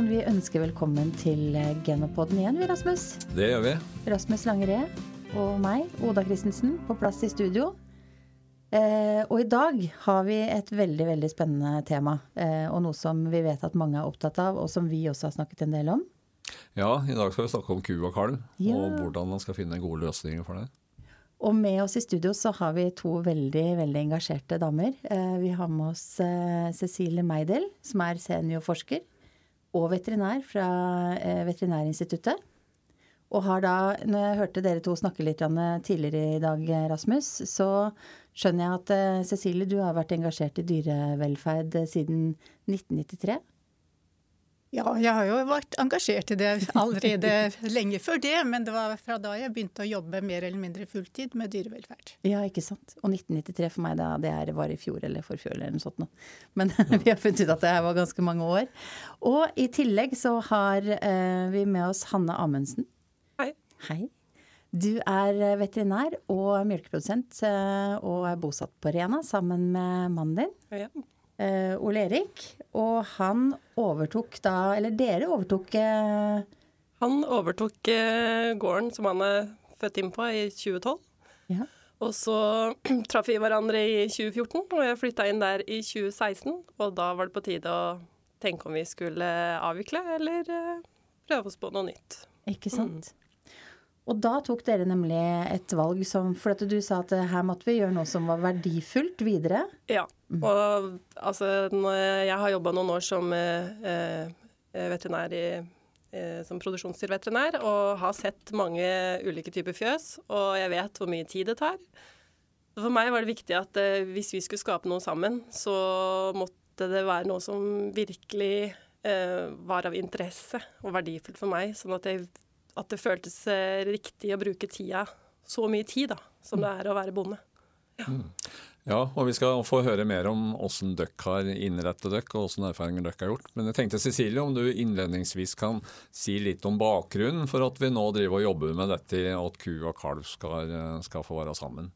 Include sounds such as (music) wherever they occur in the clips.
kan vi ønske velkommen til Genopoden igjen, vi, Rasmus. Det gjør vi. Rasmus Langeré og meg, Oda Christensen, på plass i studio. Eh, og i dag har vi et veldig veldig spennende tema, eh, og noe som vi vet at mange er opptatt av, og som vi også har snakket en del om. Ja, i dag skal vi snakke om ku og kalv, Ja. og hvordan man skal finne gode løsninger for det. Og med oss i studio så har vi to veldig, veldig engasjerte damer. Eh, vi har med oss eh, Cecilie Meidel, som er seniorforsker og veterinær fra eh, Veterinærinstituttet. Og har da, når jeg hørte dere to snakke litt tidligere i dag, Rasmus, så skjønner jeg at eh, Cecilie, du har vært engasjert i dyrevelferd eh, siden 1993. Ja, jeg har jo vært engasjert i det allerede (laughs) lenge før det, men det var fra da jeg begynte å jobbe mer eller mindre fulltid med dyrevelferd. Ja, ikke sant. Og 1993 for meg, da, det er, var i fjor eller forfjor eller noe sånt noe. Men (laughs) vi har funnet ut at det her var ganske mange år. Og i tillegg så har eh, vi med oss Hanne Amundsen. Hei. Hei. Du er eh, veterinær og melkeprodusent eh, og er bosatt på Rena sammen med mannen din, Ja. Eh, Ole Erik. Og han overtok da, eller dere overtok eh, Han overtok eh, gården som han er født inn på i 2012. ja, Og så (clears throat) traff vi hverandre i 2014, og jeg flytta inn der i 2016. Og da var det på tide å tenke om vi skulle avvikle eller eh, prøve oss på noe nytt. Ikke sant? Og da tok dere nemlig et valg som For at du sa at eh, her måtte vi gjøre noe som var verdifullt videre. Ja. Og altså, når jeg har jobba noen år som eh, eh, veterinær i eh, som produksjonsdyrveterinær og har sett mange ulike typer fjøs, og jeg vet hvor mye tid det tar. For meg var det viktig at hvis vi skulle skape noe sammen, så måtte det være noe som virkelig eh, var av interesse og verdifullt for meg, sånn at, jeg, at det føltes eh, riktig å bruke tida, så mye tid da, som det er å være bonde. Ja, og vi skal få høre mer om åssen dere har innrettet dere, og åssen erfaringer dere har gjort. Men jeg tenkte Cecilie, om du innledningsvis kan si litt om bakgrunnen for at vi nå driver og jobber med dette, at ku og kalv skal, skal få være sammen.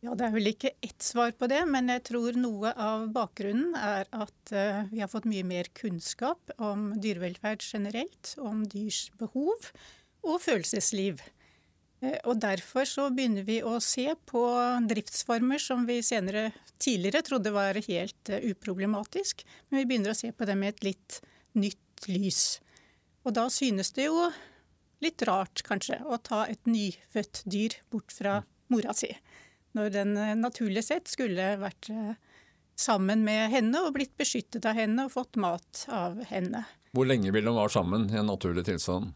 Ja, det er vel ikke ett svar på det, men jeg tror noe av bakgrunnen er at eh, vi har fått mye mer kunnskap om dyrevelferd generelt, om dyrs behov og følelsesliv. Eh, Og derfor så begynner vi å se på driftsformer som vi senere tidligere trodde var helt eh, uproblematisk, men vi begynner å se på det med et litt nytt lys. Og da synes det jo litt rart, kanskje, å ta et nyfødt dyr bort fra mora si. Når den eh, naturlig sett skulle vært eh, sammen med henne og blitt beskyttet av henne og fått mat av henne. Hvor lenge vil de være sammen i en naturlig tilstand?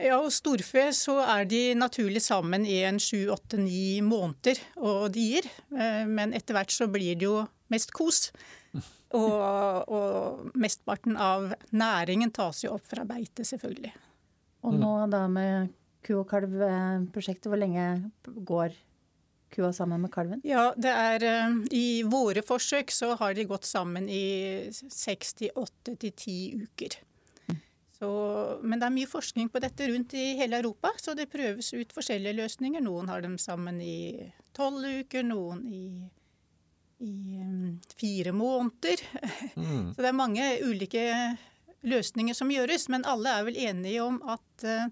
Ja, og storfe så er de naturlig sammen i en sju, åtte, ni måneder og dier. Eh, Men etter hvert så blir det jo mest kos. (laughs) Og, og mesteparten av næringen tas jo opp fra beite, selvfølgelig. Og nå da med ku og kalv-prosjektet, hvor lenge går kua sammen med kalven? Ja, det er eh, I våre forsøk så har de gått sammen i 68 til 10 uker. Så, men det er mye forskning på dette rundt i hele Europa, så det prøves ut forskjellige løsninger. Noen har dem sammen i tolv uker, noen i, i um, fire måneder. Mm. (laughs) Så det er mange ulike løsninger som gjøres, men alle er vel enige om at eh,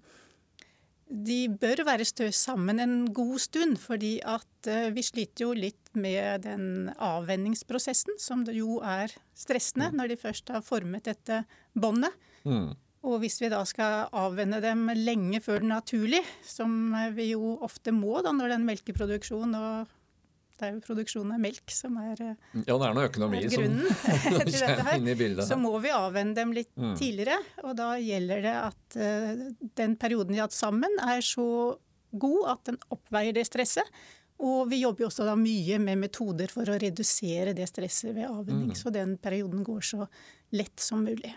de bør være stø sammen en god stund, fordi at eh, vi sliter jo litt med den avvenningsprosessen, som jo er stressende når de først har formet dette båndet. Mm. Og hvis vi da skal avvenne dem lenge før det er naturlig, som vi jo ofte må da når det er en melkeproduksjon, og det er jo produksjonen av melk som er eh, Ja, det er noe økonomi er grunnen (laughs) (laughs) til dette her, bildet. så må vi avvenne dem litt Mm. tidligere. Og da gjelder det at eh, den perioden de har hatt sammen er så god at den oppveier det stresset. Og vi jobber jo også da mye med metoder for å redusere det stresset ved avvenning. Mm. Så den perioden går så lett som mulig.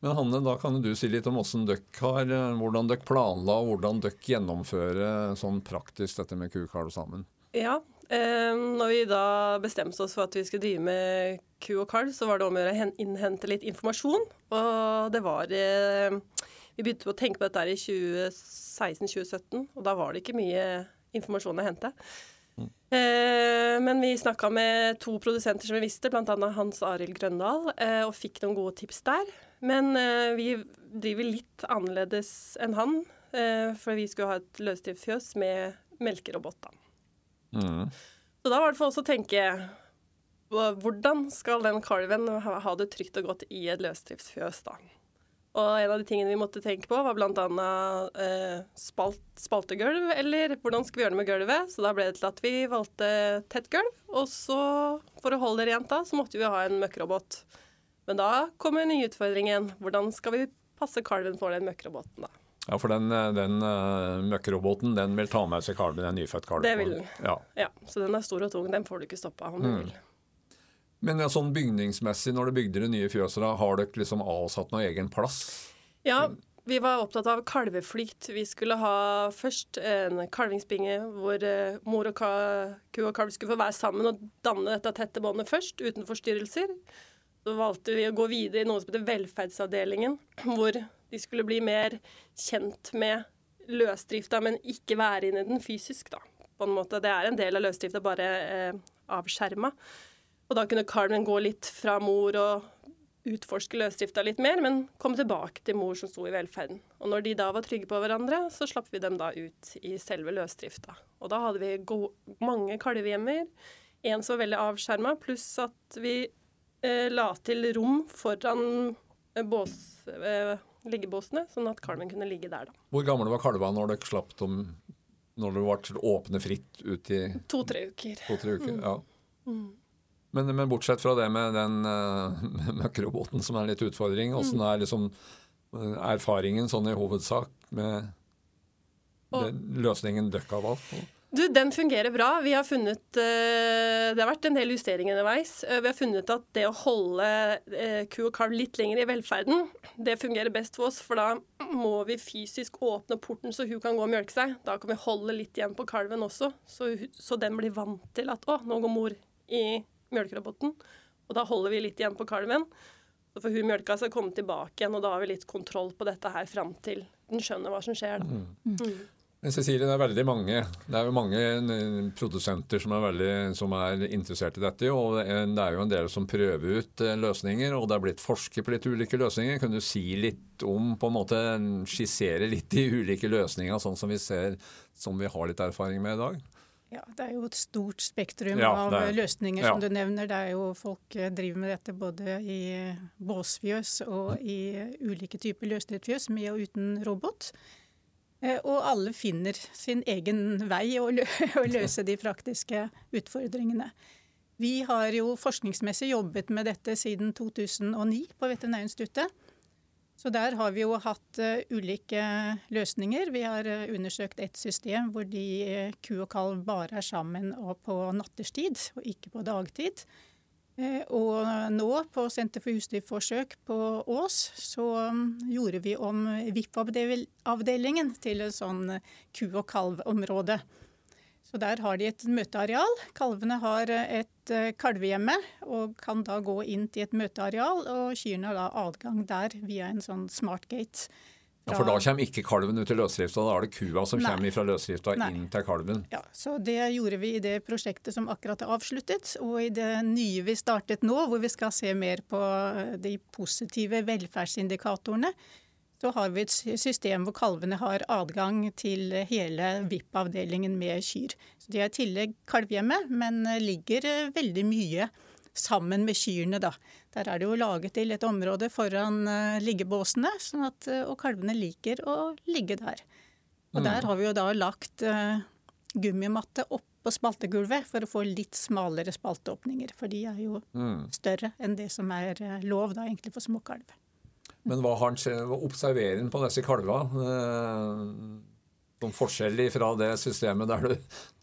Men Hanne, da kan du si litt om dere, har, eh, hvordan dere planla og hvordan dere gjennomfører sånn praktisk dette med ku og sammen. Ja, når vi da bestemte oss for at vi skulle drive med ku og kalv, så var det om å gjøre å innhente litt informasjon. Og det var eh, Vi begynte å tenke på dette i 2016-2017, og da var det ikke mye informasjon å hente. Mm. Eh, men vi snakka med to produsenter som vi visste, bl.a. Hans Arild Grøndal, eh, og fikk noen gode tips der. Men eh, vi driver litt annerledes enn han, eh, for vi skulle ha et løsdriftsfjøs med melkerobot. da. Mm. Så da var det for oss å tenke hvordan skal den kalven ha det trygt og godt i et løsdriftsfjøs, da? Og en av de tingene vi måtte tenke på, var bl.a. Eh, spalt, spaltegulv, eller hvordan skal vi gjøre det med gulvet? Så da ble det til at vi valgte tett gulv. Og så, for å holde det rent da, så måtte vi ha en møkkrobot. Men da kommer nyutfordringen. Hvordan skal vi passe kalven for den møkkroboten, da? Ja, for den, den uh, møkkeroboten den vil ta med seg kalven, en nyfødt kalv. Det vil den. Ja. ja. Så den er stor og tung. Den får du ikke stoppa om du mm. vil. Men ja, sånn bygningsmessig, når du bygde det nye fjøset, har dere liksom avsatt noe egen plass? Ja, vi var opptatt av kalveflykt. Vi skulle ha først en kalvingsbinge hvor uh, mor og ku og kalv skulle få være sammen og danne dette tette båndet først, uten forstyrrelser. Så valgte vi å gå videre i noe som heter velferdsavdelingen, hvor de skulle bli mer kjent med løsdrifta, men ikke være inne i den fysisk, da. På en måte. Det er en del av løsdrifta, bare eh, avskjerma. Og da kunne Carmen gå litt fra mor og utforske løsdrifta litt mer, men komme tilbake til mor som sto i velferden. Og når de da var trygge på hverandre, så slapp vi dem da ut i selve løsdrifta. Og da hadde vi mange kalvehjemmer, en som var veldig avskjerma, pluss at vi eh, la til rom foran eh, bås, eh, liggebåsene, sånn at kalven kunne ligge der. da. Hvor gamle var kalvene når dere slapp dem når det ble åpne fritt ut i To-tre uker. To-tre uker, mm. ja. Mm. Men, men, bortsett fra det med den (laughs) uh, møkkroboten som er litt utfordring, åssen mm. er liksom uh, erfaringen sånn i hovedsak med den løsningen dere har valgt? Du, Den fungerer bra. Vi har funnet uh, Det har vært en del justeringer underveis. Uh, vi har funnet at det å holde uh, ku og kalv litt lenger i velferden, det fungerer best for oss. For da må vi fysisk åpne porten så hun kan gå og mjølke seg. Da kan vi holde litt igjen på kalven også, så, så den blir vant til at å, nå går mor i mjølkeroboten. Og da holder vi litt igjen på kalven. Så får hun mjølka seg komme tilbake igjen, og da har vi litt kontroll på dette her fram til den skjønner hva som skjer. da. Mm. Men Cecilie, det er veldig mange det er jo mange eh, produsenter som er, veldig, som er interessert i dette. og Det er jo en del som prøver ut eh, løsninger, og det er blitt forsket på litt ulike løsninger. Kan du si litt om, på en måte skissere litt de ulike løsningene, sånn som vi ser, som vi har litt erfaring med i dag? Ja, Det er jo et stort spektrum ja, av er, løsninger som ja. du nevner. Det er jo Folk eh, driver med dette både i båsfjøs og i ulike typer løsdriftsfjøs, med og uten robot. Eh, og alle finner sin egen vei (laughs) å, løse de praktiske utfordringene. Vi har jo forskningsmessig jobbet med dette siden 2009 på Veterinærinstituttet. Så der har vi jo hatt uh, ulike løsninger. Vi har uh, undersøkt et system hvor de ku og kalv bare er sammen på natterstid, og ikke på dagtid. Eh, og nå på Senter for husdyrforsøk på Ås så um, gjorde vi om VIP-avdelingen til en sånn eh, ku- og kalvområde. Så der har de et møteareal. Kalvene har eh, et kalvehjemme og kan da gå inn til et møteareal, og kyrne har da adgang der via en sånn smartgate. Ja, For da kommer ikke kalven ut i løsdrifta, da er det kua som Nei. kommer fra løsdrifta inn til kalven? Ja, så Det gjorde vi i det prosjektet som akkurat er avsluttet, og i det nye vi startet nå, hvor vi skal se mer på de positive velferdsindikatorene. Så har vi et system hvor kalvene har adgang til hele VIP-avdelingen med kyr. Så De er i tillegg kalvhjemme, men ligger veldig mye sammen med kyrne. Da. Der er det jo laget til et område foran uh, liggebåsene, sånn at, uh, og kalvene liker å ligge der. Og mm. Der har vi jo da lagt uh, gummimatte oppå spaltegulvet for å få litt smalere spalteåpninger. For de er jo mm. større enn det som er lov da egentlig for småkalv. Men hva har han observerer han på disse kalvene? Noen forskjell fra det systemet der du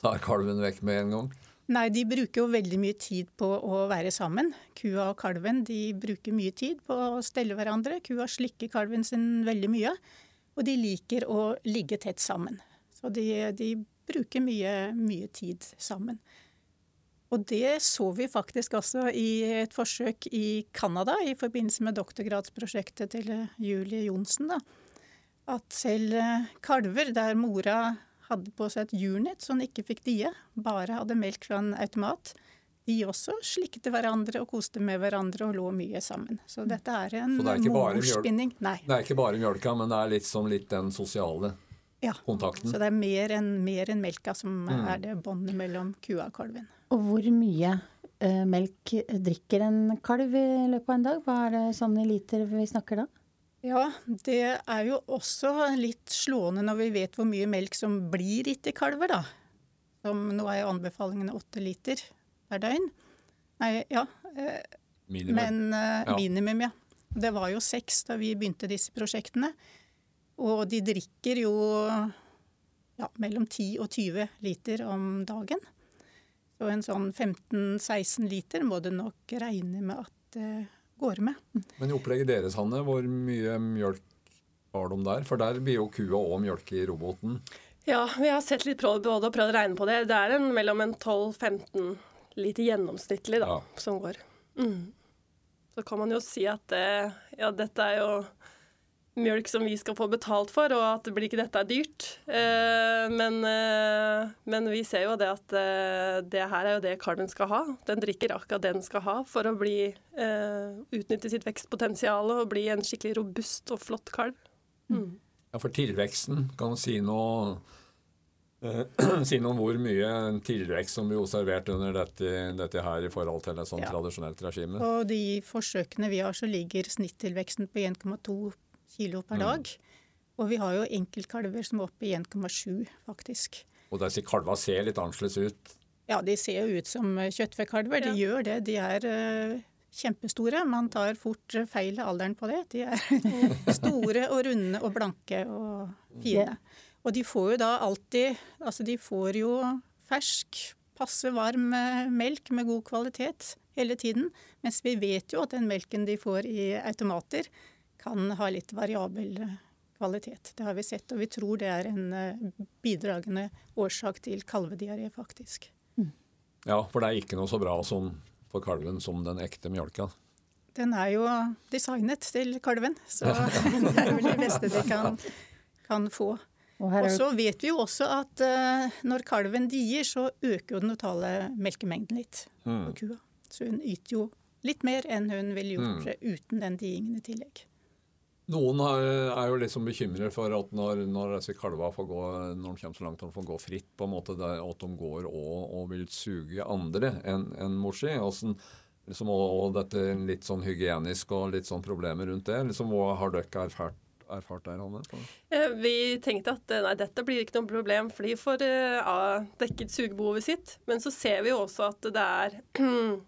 tar kalven vekk med en gang? Nei, de bruker jo veldig mye tid på å være sammen. Kua og kalven de bruker mye tid på å stelle hverandre. Kua slikker kalven sin veldig mye, og de liker å ligge tett sammen. Så de, de bruker mye, mye tid sammen. Og det så vi faktisk også i et forsøk i Canada i forbindelse med doktorgradsprosjektet til Julie Johnsen. At selv kalver der mora hadde på seg et unit så han ikke fikk die, bare hadde melk fra en automat, de også slikte hverandre og koste med hverandre og lå mye sammen. Så dette er en Så det er ikke bare mjølk? morspinning. Nei. Det er ikke bare mjølka, men det er litt som litt den sosiale Ja. kontakten. Så det er mer enn en melka som Mm. er det båndet mellom kua og kalven. Og hvor mye eh, melk drikker en kalv i løpet av en dag? Hva er det sånn i liter vi snakker da? Ja, det er jo også litt slående når vi vet hvor mye melk som blir gitt til kalver, da. Som nå er anbefalingene åtte liter per døgn. Nei, ja. eh, Minimum. Men eh, Ja. minimum, ja. Det var jo seks da vi begynte disse prosjektene. Og de drikker jo ja, mellom 10 og 20 liter om dagen. Så en sånn 15-16 liter må du nok regne med at det går med. Men i opplegget deres, Hanne, hvor mye mjølk har de der? For der blir jo kua og mjølk i roboten. Ja, vi har sett litt på det både og prøvd å regne på det. Det er en, mellom en 12-15 liter gjennomsnittlig da, Ja. som går. Mm. Så kan man jo si at det, ja, dette er jo mjølk som vi skal få betalt for, og at det blir ikke dette er dyrt. Eh, men, eh, men vi ser jo det at eh, det her er jo det kalven skal ha. Den drikker akkurat det den skal ha for å bli, eh, utnytte sitt vekstpotensial og bli en skikkelig robust og flott kalv. Mm. Ja, For tilveksten, kan du si noe eh, (clears throat) Si noe om hvor mye tilvekst som blir observert under dette, dette her i forhold til et sånn Ja. tradisjonelt regime? Og de forsøkene vi har, så ligger snittilveksten på 1,2 kilo per Mm. dag. Og vi har jo enkeltkalver som er oppe i 1,7, faktisk. Og disse kalva ser litt annerledes ut. Ja, de ser jo ut som eh, kjøttfekalver. De gjør det. De er eh, kjempestore. Man tar fort eh, feil av alderen på det. De er (laughs) store og runde og blanke og fine. Og de får jo da alltid Altså, de får jo fersk, passe varm melk med god kvalitet hele tiden. Mens vi vet jo at den melken de får i automater, kan ha litt variabel eh, kvalitet. Det har vi sett, og vi tror det er en eh, bidragende årsak til kalvediaré, faktisk. Ja, for det er ikke noe så bra som for kalven som den ekte mjølka. Den er jo designet til kalven, så (laughs) (laughs) det er vel det beste de kan, kan få. Og Og så vet vi jo også at uh, når kalven dier, så øker jo den totale melkemengden litt Mm. på kua. Så hun yter jo litt mer enn hun ville gjort uten den diingen i tillegg. Noen er, jo liksom bekymret for at når, når disse kalva får gå, når de kommer så langt de får gå fritt, på en måte, at de går og, og vil suge andre enn en mor si. Hvordan, liksom, og, og dette litt sånn hygienisk og litt sånn problemer rundt det. Liksom, hva har dere erfart, erfart der, Hanne? Eh, Vi tenkte at eh, nei, dette blir ikke noe problem, for de får eh, ja, dekket sugebehovet sitt. Men så ser vi jo også at det er (clears throat)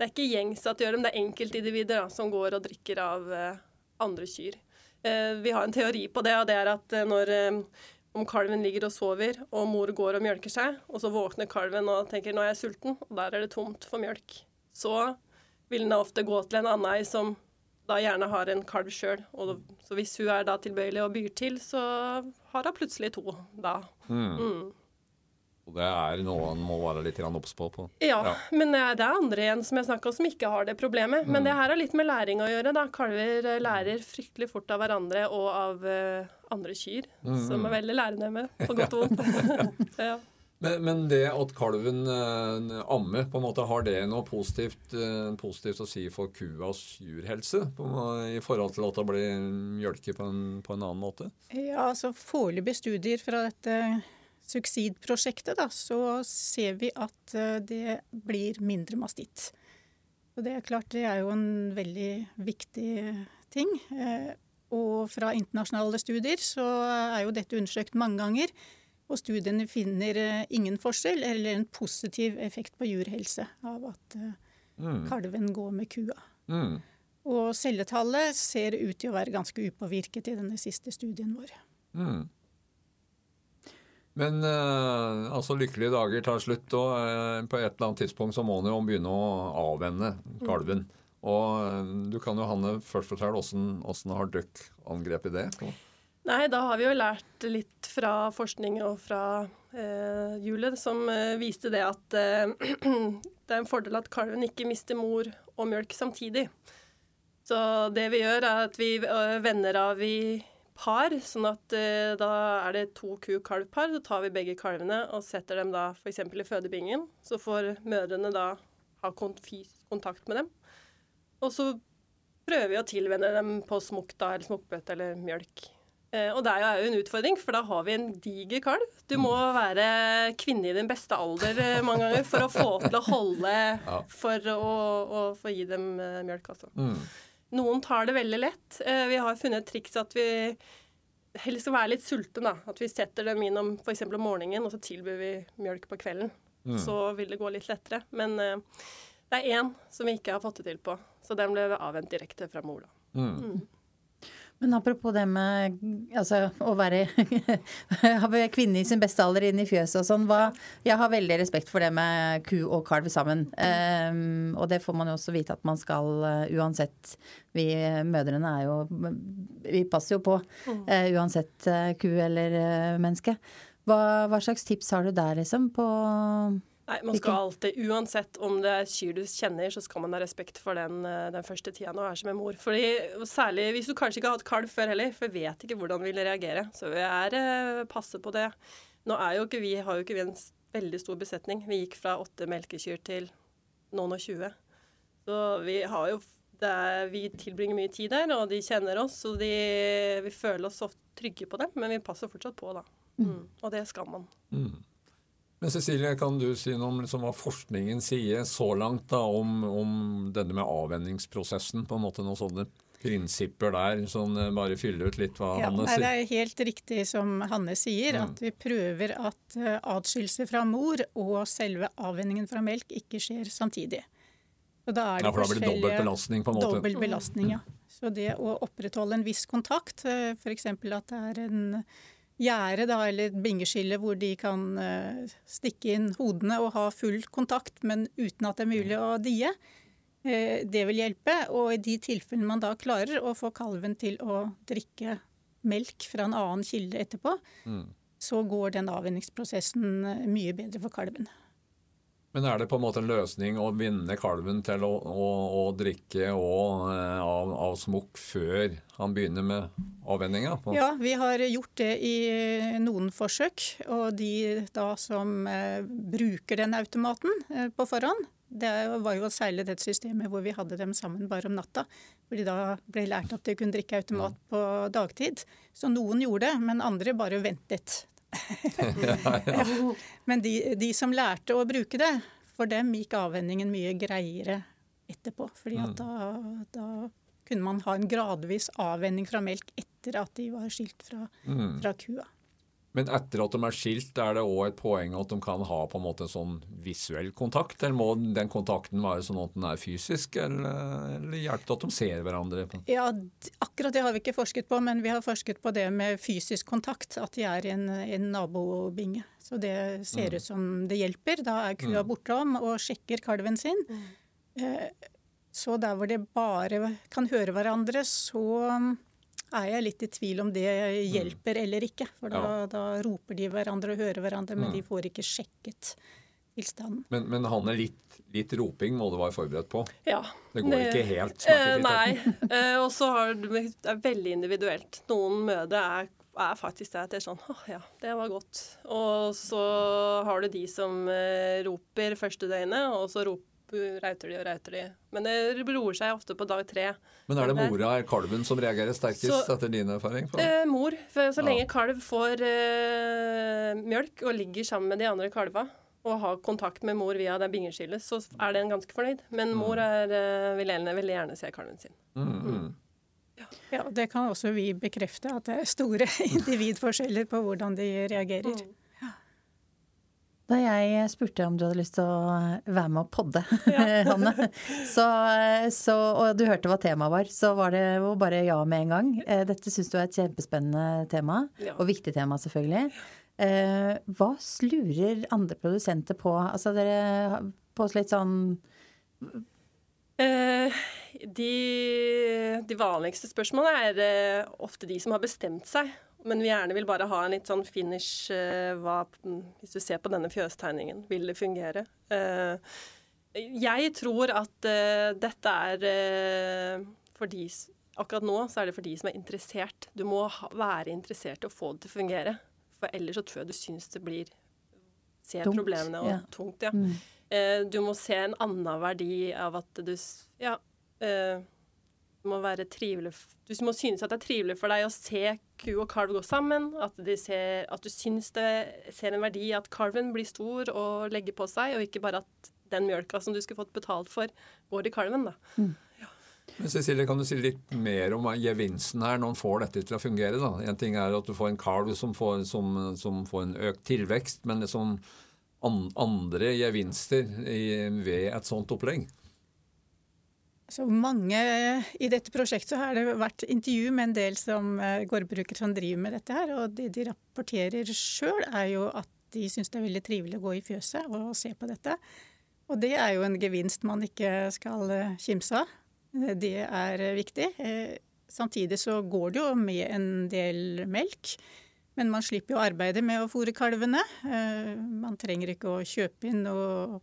Det er ikke gjengs at de gjør dem, det er enkeltindivider da, som går og drikker av eh, andre kyr. Eh, Vi har en teori på det, og det er at eh, når eh, om kalven ligger og sover, og mor går og mjølker seg, og så våkner kalven og tenker 'nå er jeg sulten', og der er det tomt for mjølk, så vil den da ofte gå til en annen ei som da gjerne har en kalv sjøl. Så hvis hun er da tilbøyelig og byr til, så har hun plutselig to da. Mm. Og det er noe han må være litt obs på. på. Ja, Ja. men eh, det er andre igjen som jeg snakka om som ikke har det problemet. Men det her har litt med læring å gjøre. da. Kalver eh, lærer fryktelig fort av hverandre og av uh, andre kyr, som er veldig lærende med, på godt og vondt. (laughs) ja. Men, men det at kalven uh, ammer, på en måte, har det noe positivt, uh, positivt å si for kuas jurhelse? På, I forhold til at det blir mjølke på en, på en annen måte? Ja, altså Foreløpige studier fra dette Succeed-prosjektet, så ser vi at eh, det blir mindre mastitt. Og det er klart, det er jo en veldig viktig ting. Eh, Og fra internasjonale studier så er jo dette undersøkt mange ganger. Og studiene finner eh, ingen forskjell eller en positiv effekt på jurhelse av at Mm. kalven går med kua. Mm. Og celletallet ser ut til å være ganske upåvirket i denne siste studien vår. Mm. Men eh, altså lykkelige dager tar slutt, og eh, på et eller annet tidspunkt så må en jo begynne å avvenne kalven. Og eh, du kan jo, Hanne, først fortelle åssen har døkk angrepet det? Nei, da har vi jo lært litt fra forskning og fra eh, hjulet, som eh, viste det at eh, (clears throat) det er en fordel at kalven ikke mister mor og mjølk samtidig. Så det vi gjør, er at vi vender av i par, sånn at uh, da er det to ku-kalv-par. Så tar vi begge kalvene og setter dem da f.eks. i fødebingen. Så får mødrene da ha kontakt med dem. Og så prøver vi å tilvenne dem på smokk da, eller smokkbøtte eller mjølk. Uh, og det er jo en utfordring, for da har vi en diger kalv. Du må være kvinne i din beste alder uh, mange ganger for å få til å holde for å, å, få gi dem mjølk, altså. Mm. Noen tar det veldig lett. Eh, vi har funnet et triks at vi helst skal være litt sultne. da. At vi setter dem inn om f.eks. om morgenen, og så tilbyr vi mjølk på kvelden. Mm. Så vil det gå litt lettere. Men uh, det er én som vi ikke har fått det til på. Så den ble avvent direkte fra mor. da. Mm. Mm. Men apropos det med altså, å være (laughs) kvinne i sin beste alder inn i fjøset og sånn. jeg har veldig respekt for det med ku og kalv sammen. Um, og det får man jo også vite at man skal uh, uansett. Vi mødrene er jo Vi passer jo på uh, uansett uh, ku eller menneske. Hva, hva, slags tips har du der, liksom? På Nei, Man skal alltid, uansett om det er kyr du kjenner, så skal man ha respekt for den, eh, den første tida når du er som en mor. Fordi, Særlig hvis du kanskje ikke har hatt kalv før heller, for jeg vet ikke hvordan vi vil reagere. Så vi er eh, passe på det. Nå er jo ikke vi, har jo ikke vi en veldig stor besetning. Vi gikk fra åtte melkekyr til noen og tjue. Så vi har jo er, vi tilbringer mye tid der, og de kjenner oss. Og de, vi føler oss ofte trygge på dem, men vi passer fortsatt på, da. Mm. Mm. Og det skal man. Mm. Men Cecilie, kan du si noe om liksom hva forskningen sier så langt da, om, om denne med avvenningsprosessen? på en måte Noen sånne prinsipper der, sånn bare fylle ut litt hva ja, Hanne sier? Det er helt riktig som Hanne sier, mm. at vi prøver at uh, atskillelse fra mor og selve avvenningen fra melk ikke skjer samtidig. Og da er det ja, for da blir det dobbelt belastning på en måte? Dobbelt belastning, ja. Så det å opprettholde en viss kontakt, uh, f.eks. at det er en gjerde da, eller bingeskille hvor de kan uh, stikke inn hodene og ha full kontakt, men uten at det er mulig å die. Uh, det vil hjelpe. Og i de tilfellene man da klarer å få kalven til å drikke melk fra en annen kilde etterpå, mm. så går den avvenningsprosessen eh, mye bedre for kalven. Men er det på en måte en løsning å vinne kalven til å, å, å drikke og, eh, av, av, smokk før han begynner med avvenninga? Ja, vi har gjort det i noen forsøk. Og de da som eh, bruker den automaten eh, på forhånd, det var jo særlig det systemet hvor vi hadde dem sammen bare om natta. Hvor de da ble lært at de kunne drikke automat på dagtid. Så noen gjorde det, men andre bare ventet ja. (laughs) Men de, de, som lærte å bruke det, for dem gikk avvenningen mye greiere etterpå. fordi at mm. da, da, kunne man ha en gradvis avvenning fra melk etter at de var skilt fra, mm. fra kua. Men etter at de er skilt, er det òg et poeng at de kan ha på en måte en sånn visuell kontakt? Eller må den kontakten være sånn at den er fysisk, eller, eller hjelper det at de ser hverandre? Ja, Akkurat det har vi ikke forsket på, men vi har forsket på det med fysisk kontakt. At de er i en, en nabobinge. Så det ser mm. ut som det hjelper. Da er kua mm. bortom og sjekker kalven sin. Mm. Eh, så der hvor de bare kan høre hverandre, så er jeg litt i tvil om det hjelper mm. eller ikke. For da, ja. da, roper de hverandre og hører hverandre, men mm. de får ikke sjekket tilstanden. Men, men han er litt, litt, roping må du være forberedt på? Ja. Det går det, ikke helt smertefritt? Eh, nei. Eh, og så det er veldig individuelt. Noen mødre er er faktisk det at det er sånn Å ja, det var godt. Og så har du de som eh, roper første døgnet, og så roper rauter de og rauter de. Men det roer seg ofte på dag tre. Men er det mora, er kalven, som reagerer sterkest, så, etter din erfaring? Eh, mor. For så lenge ja. kalv får eh, mjølk og ligger sammen med de andre kalva, og har kontakt med mor via det bingeskillet, så er den ganske fornøyd. Men mor mm. er, eh, vil, gjerne, vil, gjerne, se kalven sin. Mm. Mm. Ja. det kan også vi bekrefte, at det er store (laughs) individforskjeller på hvordan de reagerer. Mm. Da jeg spurte om du hadde lyst til å være med og podde, (laughs) ja. (laughs) Hanne, så, så, og du hørte hva temaet var, så var det jo bare ja med en gang. Eh, dette syns du er et kjempespennende tema, ja. og viktig tema selvfølgelig. Eh, hva slurer andre produsenter på? Altså dere på litt sånn eh, de, de, vanligste spørsmålene er ofte de som har bestemt seg men vi gjerne vil bare ha en litt sånn finish uh, hva, Hvis du ser på denne fjøstegningen, vil det fungere? Uh, jeg tror at uh, dette er for de akkurat nå så er det for de som er interessert. Du må ha, være interessert i å få det til å fungere. For ellers så tror jeg du syns det blir Ser Tungt, problemene og ja. tungt, ja. Mm. Du må se en annen verdi av at du Ja. Det må være trivelig Du må synes at det er trivelig for deg å se ku og kalv gå sammen. At, de ser, at du syns det ser en verdi i at kalven blir stor og legger på seg, og ikke bare at den mjølka som du skulle fått betalt for, går i kalven. da. Men Cecilie, kan du si litt mer om gevinsten her når en får dette til å fungere? da? En ting er at du får en kalv som får, som, som får en økt tilvekst, men liksom andre gevinster i, ved et sånt opplegg? Så mange I dette prosjektet har det vært intervju med en del som eh, gårdbrukere som driver med dette her. Og det de rapporterer sjøl, er jo at de syns det er veldig trivelig å gå i fjøset og se på dette. Og det er jo en gevinst man ikke skal eh, kimse av. Det er eh, viktig. Samtidig så går det jo med en del melk. Men man slipper jo arbeidet med å fôre kalvene. Man trenger ikke å kjøpe inn noe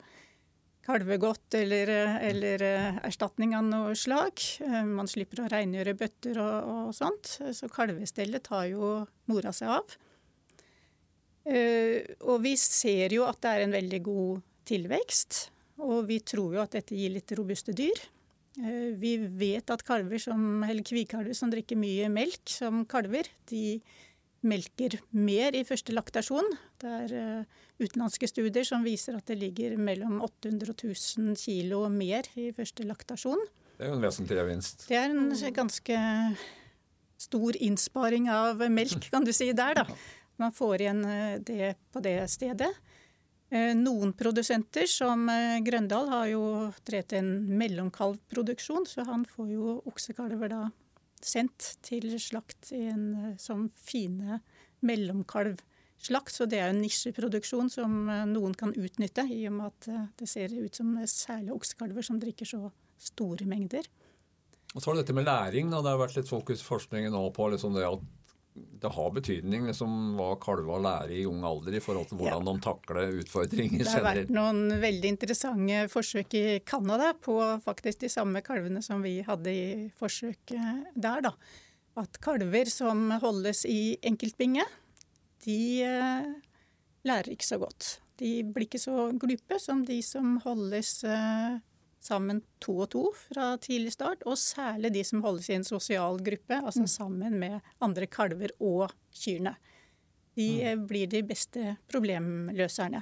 kalvegodt eller, eller eh, erstatning av noe slag. Eh, Man slipper å rengjøre bøtter og, og sånt. Så kalvestellet tar jo mora seg av. Eh, Og vi ser jo at det er en veldig god tilvekst. Og vi tror jo at dette gir litt robuste dyr. Vi vet at kalver som, eller kvikalver som drikker mye melk som kalver, de melker mer i første laktasjon. Det er eh, utenlandske studier som viser at det ligger mellom 800 og 1000 kilo mer i første laktasjon. Det er jo en vesentlig gevinst. Det er en ganske stor innsparing av melk, kan du si, der, da. Man får igjen eh, det på det stedet. Eh, Noen produsenter, som Grøndal, har jo drevet en mellomkalvproduksjon, så han får jo oksekalver da sendt til slakt i en, sånn som fine mellomkalvslakt. Så det er en nisjeproduksjon som eh, noen kan utnytte, i og med at eh, det ser ut som særlig oksekalver som drikker så store mengder. Og så var det dette med læring. Da. Det har vært litt fokus forskningen nå på liksom det at det har betydning liksom, hva kalver lærer i ung alder i forhold til hvordan de takler utfordringer Det har vært noen veldig interessante forsøk i Canada på faktisk de samme kalvene som vi hadde i forsøk der. Da. At kalver som holdes i enkeltbinge, de eh, lærer ikke så godt. De blir ikke så glupe som de som holdes eh, sammen to og to fra tidlig start, og særlig de som holdes i en sosial gruppe, altså sammen med andre kalver og kyrne. De mm. blir de beste problemløserne.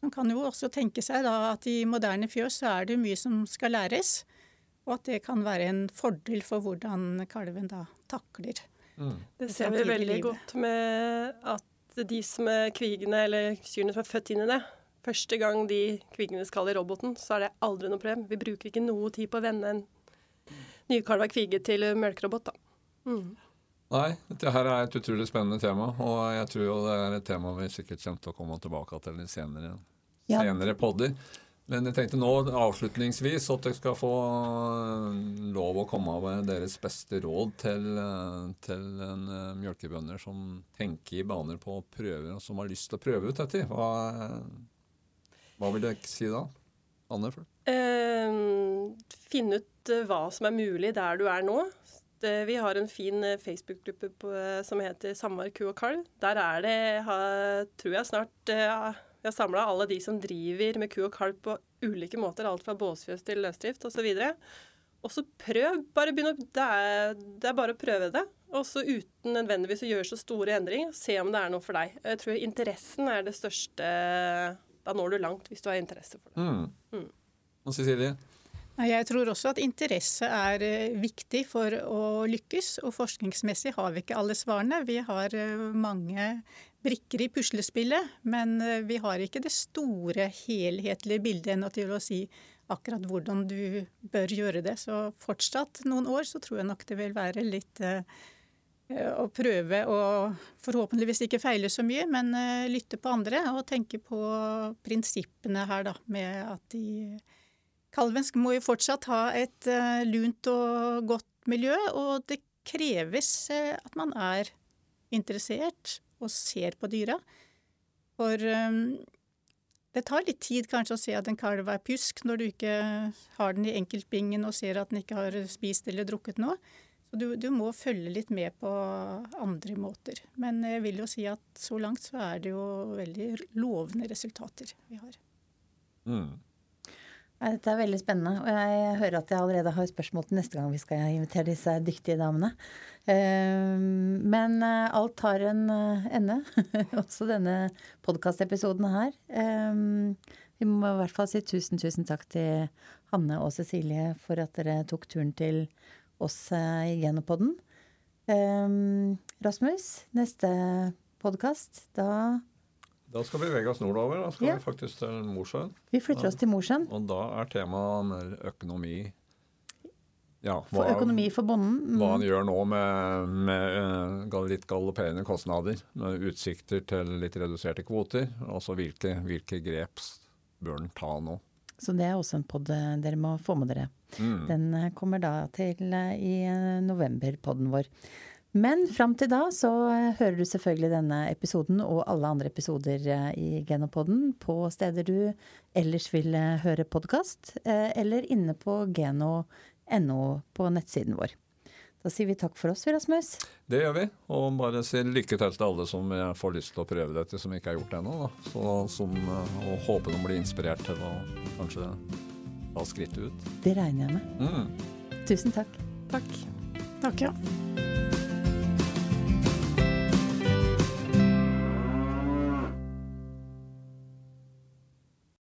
Man kan jo også tenke seg da at i moderne fjøs så er det mye som skal læres, og at det kan være en fordel for hvordan kalven da takler. Mm. Det Det ser vi veldig livet. godt med at de som er kvigende, eller kyrne som er født inn i det Første gang de kvigene skal i roboten, så er det aldri noe problem. Vi bruker ikke noe tid på å vende en nykalva kvige til melkerobot, da. Mm. Nei, dette her er et utrolig spennende tema, og jeg tror jo det er et tema vi sikkert kommer til å komme tilbake til i senere, Ja. senere podder. Men jeg tenkte nå avslutningsvis at dere skal få øh, lov å komme med deres beste råd til, øh, til en øh, mjølkebønder som tenker i baner på å prøve, og som har lyst til å prøve ut dette. Hva, hva vil dere si da? Anne? først? Eh, finne ut eh, hva som er mulig der du er nå. Det, vi har en fin eh, Facebook-gruppe som heter Samar ku og kalv. Der er det, ha, tror jeg snart uh, vi har samla alle de som driver med ku og kalv på ulike måter. Alt fra båsfjøs til løsdrift osv. Og så prøv. Bare begynn å det er, det er bare å prøve det. Og så uten nødvendigvis å gjøre så store endringer. Se om det er noe for deg. Jeg tror interessen er det største Da når du langt, hvis du har interesse for det. Mm. Og Cecilie? Nei, Jeg tror også at interesse er eh, viktig for å lykkes, og forskningsmessig har vi ikke alle svarene. Vi har eh, mange brikker i puslespillet, men eh, vi har ikke det store, helhetlige bildet ennå til å si akkurat hvordan du bør gjøre det. Så fortsatt noen år så tror jeg nok det vil være litt eh, eh, prøve å forhåpentligvis ikke feile så mye, men eh, lytte på andre og tenke på prinsippene her, da, med at de Kalven må jo fortsatt ha et eh, lunt og godt miljø, og det kreves at man er interessert og ser på dyra. For det tar litt tid kanskje å se at en kalv er pjusk når du ikke har den i enkeltbingen og ser at den ikke har spist eller drukket noe. Så du, du, må følge litt med på andre måter. Men jeg vil jo si at så langt så er det jo veldig lovende resultater vi har. Mm. Dette er veldig spennende. Og jeg hører at jeg allerede har spørsmål til neste gang vi skal invitere disse dyktige damene. Ehm, men eh, alt har en eh, ende. (laughs) Også denne podkastepisoden her. Ehm, vi må i hvert fall si tusen, tusen takk til Hanne og Cecilie for at dere tok turen til oss igjen i den. Ehm, Rasmus, neste podkast, da da skal vi bevege oss nordover. Da skal ja. vi faktisk til Mosjøen. Vi flytter oss til Mosjøen. Og da er temaet mer økonomi. Ja, hva, for økonomi for bonden. Mm. Hva han gjør nå med, med, litt galopperende kostnader. Med utsikter til litt reduserte kvoter. Altså hvilke, hvilke grep bør han ta nå. Så det er også en pod eh, dere må få med dere. Mm. Den eh, kommer da til eh, i november-poden vår. Men fram til da så hører du selvfølgelig denne episoden og alle andre episoder i Genopoden på steder du ellers vil høre podkast, eller inne på geno.no på nettsiden vår. Da sier vi takk for oss, Rasmus. Det gjør vi. Og bare si lykke til til alle som får lyst til å prøve dette, som ikke har gjort det ennå. Og håper de blir inspirert til å kanskje ta skrittet ut. Det regner jeg med. Mm. Tusen takk. Takk. Takk, ja.